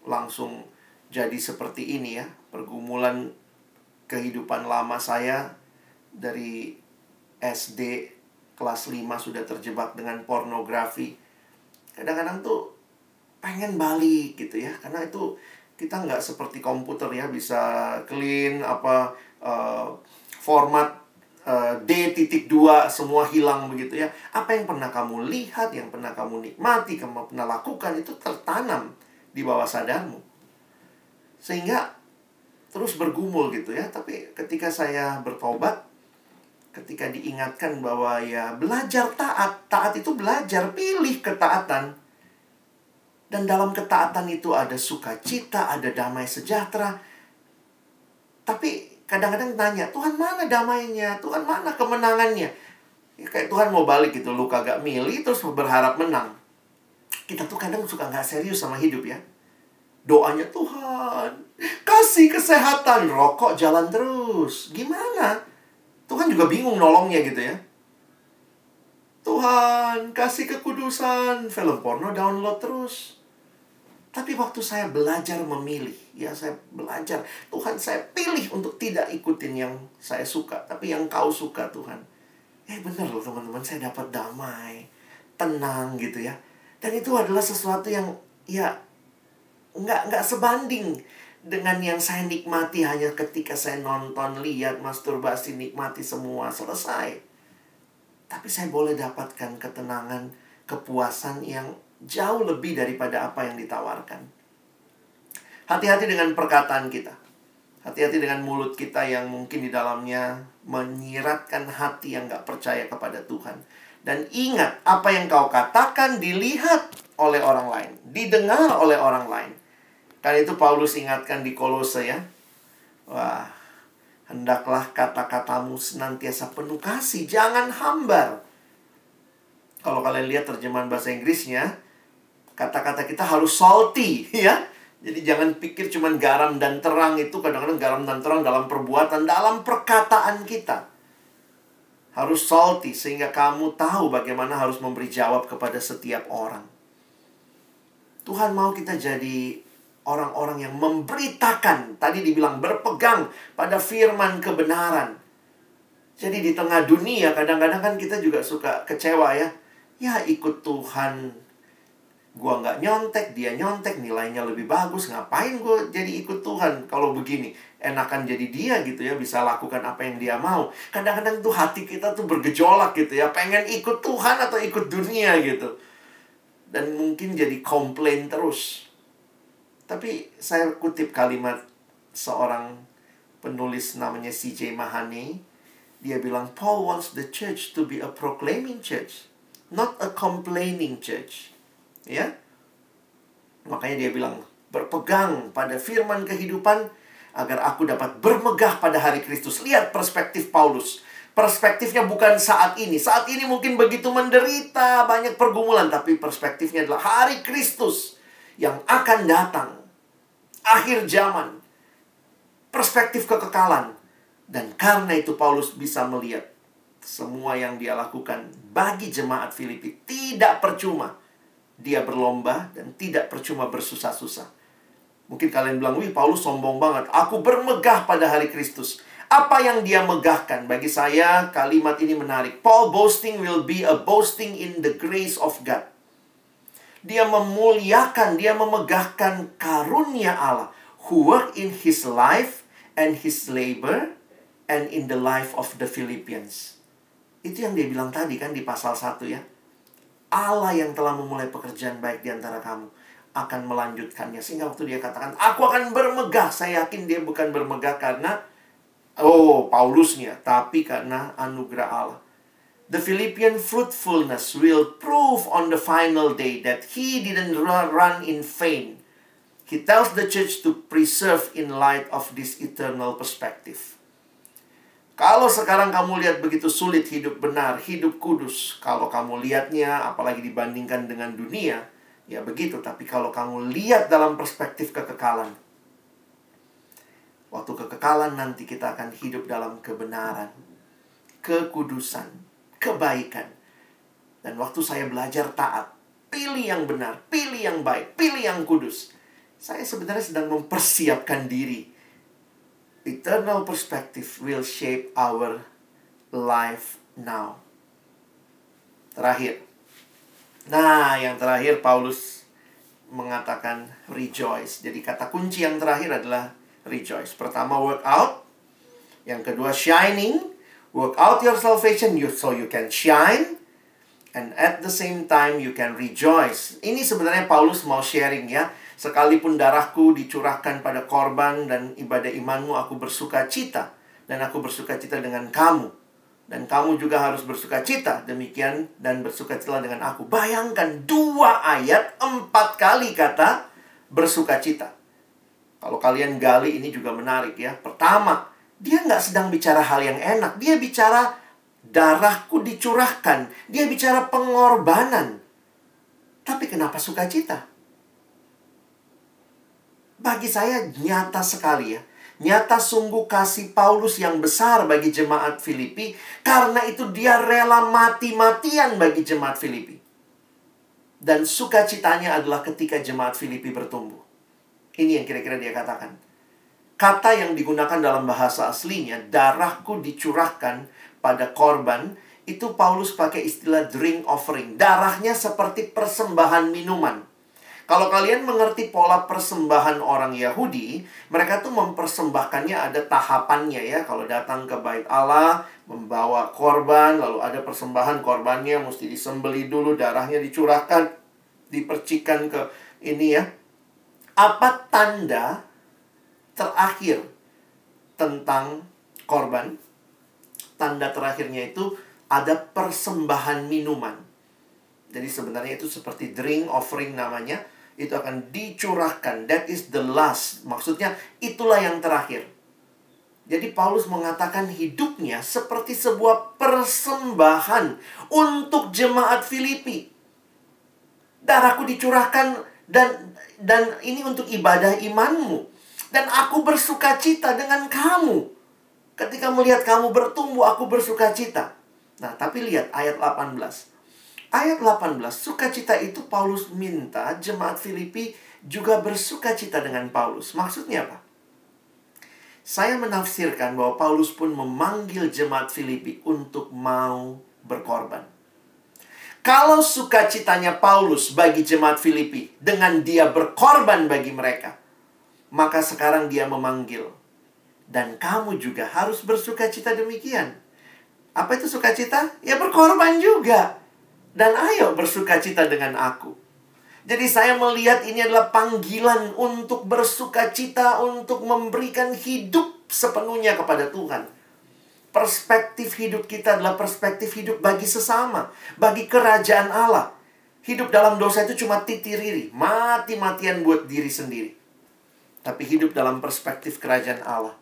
langsung jadi seperti ini ya. Pergumulan kehidupan lama saya dari SD kelas 5 sudah terjebak dengan pornografi. Kadang-kadang tuh pengen balik gitu ya. Karena itu Kita nggak seperti komputer ya bisa clean apa uh, format uh, D.2 semua hilang begitu ya. Apa yang pernah kamu lihat, yang pernah kamu nikmati, kamu pernah lakukan itu tertanam di bawah sadarmu. Sehingga terus bergumul gitu ya. Tapi ketika saya bertobat, ketika diingatkan bahwa ya belajar taat, taat itu belajar, pilih ketaatan. Dan dalam ketaatan itu ada sukacita, ada damai sejahtera. Tapi kadang-kadang tanya, Tuhan mana damainya? Tuhan mana kemenangannya? Ya, kayak Tuhan mau balik gitu, lu kagak milih terus berharap menang. Kita tuh kadang suka nggak serius sama hidup ya. Doanya Tuhan, kasih kesehatan, rokok jalan terus. Gimana? Tuhan juga bingung nolongnya gitu ya. Tuhan, kasih kekudusan, film porno download terus. Tapi waktu saya belajar memilih, ya saya belajar, Tuhan saya pilih untuk tidak ikutin yang saya suka, tapi yang kau suka Tuhan. Eh bener loh teman-teman, saya dapat damai, tenang gitu ya. Dan itu adalah sesuatu yang ya nggak nggak sebanding dengan yang saya nikmati hanya ketika saya nonton, lihat, masturbasi, nikmati semua selesai. Tapi saya boleh dapatkan ketenangan, kepuasan yang jauh lebih daripada apa yang ditawarkan. Hati-hati dengan perkataan kita. Hati-hati dengan mulut kita yang mungkin di dalamnya menyiratkan hati yang gak percaya kepada Tuhan. Dan ingat, apa yang kau katakan dilihat oleh orang lain. Didengar oleh orang lain. Karena itu Paulus ingatkan di Kolose ya. Wah, hendaklah kata-katamu senantiasa penuh kasih. Jangan hambar. Kalau kalian lihat terjemahan bahasa Inggrisnya, kata-kata kita harus salty ya. Jadi jangan pikir cuma garam dan terang itu kadang-kadang garam dan terang dalam perbuatan, dalam perkataan kita. Harus salty sehingga kamu tahu bagaimana harus memberi jawab kepada setiap orang. Tuhan mau kita jadi orang-orang yang memberitakan, tadi dibilang berpegang pada firman kebenaran. Jadi di tengah dunia kadang-kadang kan kita juga suka kecewa ya. Ya ikut Tuhan gua nggak nyontek, dia nyontek, nilainya lebih bagus, ngapain gue jadi ikut Tuhan kalau begini? Enakan jadi dia gitu ya, bisa lakukan apa yang dia mau. Kadang-kadang tuh hati kita tuh bergejolak gitu ya, pengen ikut Tuhan atau ikut dunia gitu. Dan mungkin jadi komplain terus. Tapi saya kutip kalimat seorang penulis namanya CJ Mahane. Dia bilang, Paul wants the church to be a proclaiming church, not a complaining church. Ya. Makanya dia bilang, berpegang pada firman kehidupan agar aku dapat bermegah pada hari Kristus. Lihat perspektif Paulus. Perspektifnya bukan saat ini. Saat ini mungkin begitu menderita, banyak pergumulan, tapi perspektifnya adalah hari Kristus yang akan datang. Akhir zaman. Perspektif kekekalan. Dan karena itu Paulus bisa melihat semua yang dia lakukan bagi jemaat Filipi tidak percuma dia berlomba dan tidak percuma bersusah-susah. Mungkin kalian bilang, wih Paulus sombong banget. Aku bermegah pada hari Kristus. Apa yang dia megahkan? Bagi saya kalimat ini menarik. Paul boasting will be a boasting in the grace of God. Dia memuliakan, dia memegahkan karunia Allah. Who work in his life and his labor and in the life of the Philippians. Itu yang dia bilang tadi kan di pasal 1 ya. Allah yang telah memulai pekerjaan baik di antara kamu akan melanjutkannya. Sehingga waktu dia katakan, aku akan bermegah. Saya yakin dia bukan bermegah karena, oh, Paulusnya. Tapi karena anugerah Allah. The Philippian fruitfulness will prove on the final day that he didn't run in vain. He tells the church to preserve in light of this eternal perspective. Kalau sekarang kamu lihat begitu sulit hidup benar, hidup kudus, kalau kamu lihatnya apalagi dibandingkan dengan dunia, ya begitu. Tapi kalau kamu lihat dalam perspektif kekekalan, waktu kekekalan nanti kita akan hidup dalam kebenaran, kekudusan, kebaikan. Dan waktu saya belajar taat, pilih yang benar, pilih yang baik, pilih yang kudus. Saya sebenarnya sedang mempersiapkan diri eternal perspective will shape our life now. Terakhir. Nah, yang terakhir Paulus mengatakan rejoice. Jadi kata kunci yang terakhir adalah rejoice. Pertama work out, yang kedua shining, work out your salvation you so you can shine and at the same time you can rejoice. Ini sebenarnya Paulus mau sharing ya. Sekalipun darahku dicurahkan pada korban dan ibadah imanmu, aku bersuka cita. Dan aku bersuka cita dengan kamu dan kamu juga harus bersuka cita demikian dan bersuka cita dengan aku. Bayangkan dua ayat empat kali kata bersuka cita. Kalau kalian gali ini juga menarik ya. Pertama, dia nggak sedang bicara hal yang enak. Dia bicara darahku dicurahkan. Dia bicara pengorbanan. Tapi kenapa sukacita? Bagi saya nyata sekali ya Nyata sungguh kasih Paulus yang besar bagi jemaat Filipi. Karena itu dia rela mati-matian bagi jemaat Filipi. Dan sukacitanya adalah ketika jemaat Filipi bertumbuh. Ini yang kira-kira dia katakan. Kata yang digunakan dalam bahasa aslinya, darahku dicurahkan pada korban, itu Paulus pakai istilah drink offering. Darahnya seperti persembahan minuman. Kalau kalian mengerti pola persembahan orang Yahudi, mereka tuh mempersembahkannya ada tahapannya ya. Kalau datang ke bait Allah, membawa korban, lalu ada persembahan korbannya mesti disembeli dulu, darahnya dicurahkan, dipercikan ke ini ya. Apa tanda terakhir tentang korban? Tanda terakhirnya itu ada persembahan minuman. Jadi sebenarnya itu seperti drink offering namanya itu akan dicurahkan. That is the last. Maksudnya itulah yang terakhir. Jadi Paulus mengatakan hidupnya seperti sebuah persembahan untuk jemaat Filipi. Darahku dicurahkan dan dan ini untuk ibadah imanmu. Dan aku bersuka cita dengan kamu. Ketika melihat kamu bertumbuh, aku bersuka cita. Nah, tapi lihat ayat 18. Ayat 18, sukacita itu Paulus minta jemaat Filipi juga bersukacita dengan Paulus. Maksudnya apa? Saya menafsirkan bahwa Paulus pun memanggil jemaat Filipi untuk mau berkorban. Kalau sukacitanya Paulus bagi jemaat Filipi dengan dia berkorban bagi mereka, maka sekarang dia memanggil dan kamu juga harus bersukacita demikian. Apa itu sukacita? Ya berkorban juga dan ayo bersuka cita dengan aku. Jadi saya melihat ini adalah panggilan untuk bersuka cita, untuk memberikan hidup sepenuhnya kepada Tuhan. Perspektif hidup kita adalah perspektif hidup bagi sesama, bagi kerajaan Allah. Hidup dalam dosa itu cuma titiriri, mati-matian buat diri sendiri. Tapi hidup dalam perspektif kerajaan Allah.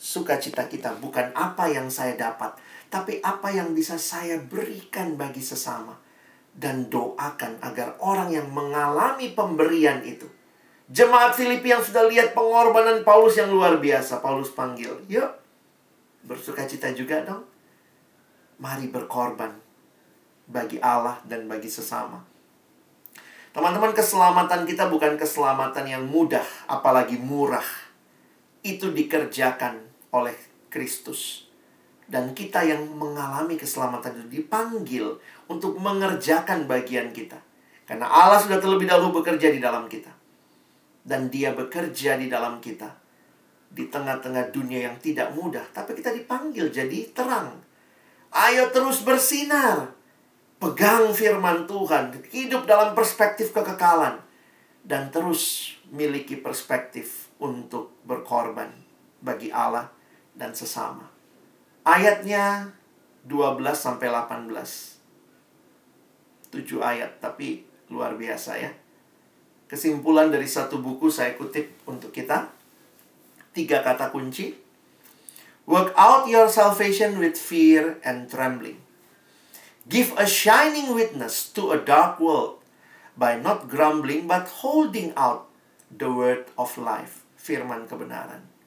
Sukacita kita bukan apa yang saya dapat, tapi apa yang bisa saya berikan bagi sesama dan doakan agar orang yang mengalami pemberian itu. Jemaat Filipi yang sudah lihat pengorbanan Paulus yang luar biasa, Paulus panggil, "Yuk, bersuka cita juga dong. Mari berkorban bagi Allah dan bagi sesama." Teman-teman, keselamatan kita bukan keselamatan yang mudah, apalagi murah. Itu dikerjakan oleh Kristus. Dan kita yang mengalami keselamatan itu dipanggil untuk mengerjakan bagian kita. Karena Allah sudah terlebih dahulu bekerja di dalam kita. Dan dia bekerja di dalam kita. Di tengah-tengah dunia yang tidak mudah. Tapi kita dipanggil jadi terang. Ayo terus bersinar. Pegang firman Tuhan. Hidup dalam perspektif kekekalan. Dan terus miliki perspektif untuk berkorban bagi Allah dan sesama. Ayatnya 12 sampai 18. 7 ayat, tapi luar biasa ya. Kesimpulan dari satu buku saya kutip untuk kita. Tiga kata kunci. Work out your salvation with fear and trembling. Give a shining witness to a dark world by not grumbling but holding out the word of life. Firman kebenaran.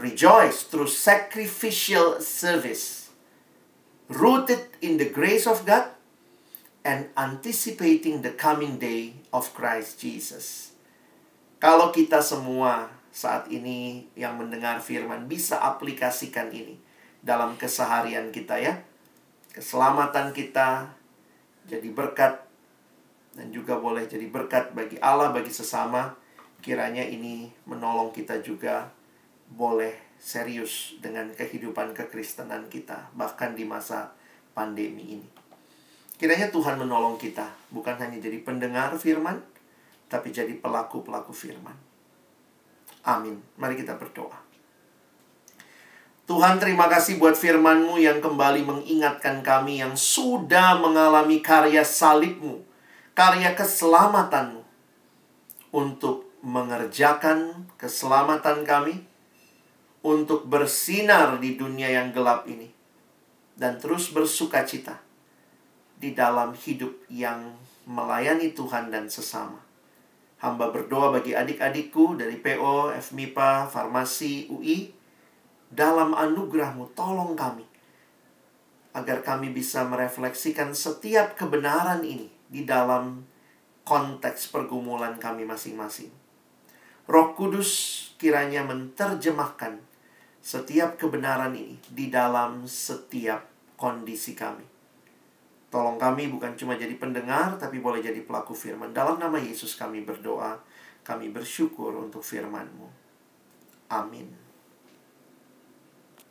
Rejoice through sacrificial service, rooted in the grace of God and anticipating the coming day of Christ Jesus. Kalau kita semua saat ini yang mendengar firman bisa aplikasikan ini dalam keseharian kita ya. Keselamatan kita jadi berkat dan juga boleh jadi berkat bagi Allah, bagi sesama. Kiranya ini menolong kita juga boleh serius dengan kehidupan kekristenan kita, bahkan di masa pandemi ini. Kiranya Tuhan menolong kita, bukan hanya jadi pendengar firman, tapi jadi pelaku-pelaku firman. Amin. Mari kita berdoa. Tuhan terima kasih buat firman-Mu yang kembali mengingatkan kami yang sudah mengalami karya salib-Mu, karya keselamatan-Mu, untuk mengerjakan keselamatan kami, untuk bersinar di dunia yang gelap ini dan terus bersuka cita di dalam hidup yang melayani Tuhan dan sesama. Hamba berdoa bagi adik-adikku dari PO, FMIPA, Farmasi, UI. Dalam anugerahmu, tolong kami. Agar kami bisa merefleksikan setiap kebenaran ini di dalam konteks pergumulan kami masing-masing. Roh Kudus kiranya menerjemahkan setiap kebenaran ini di dalam setiap kondisi kami. Tolong kami bukan cuma jadi pendengar, tapi boleh jadi pelaku firman. Dalam nama Yesus kami berdoa, kami bersyukur untuk firman-Mu. Amin.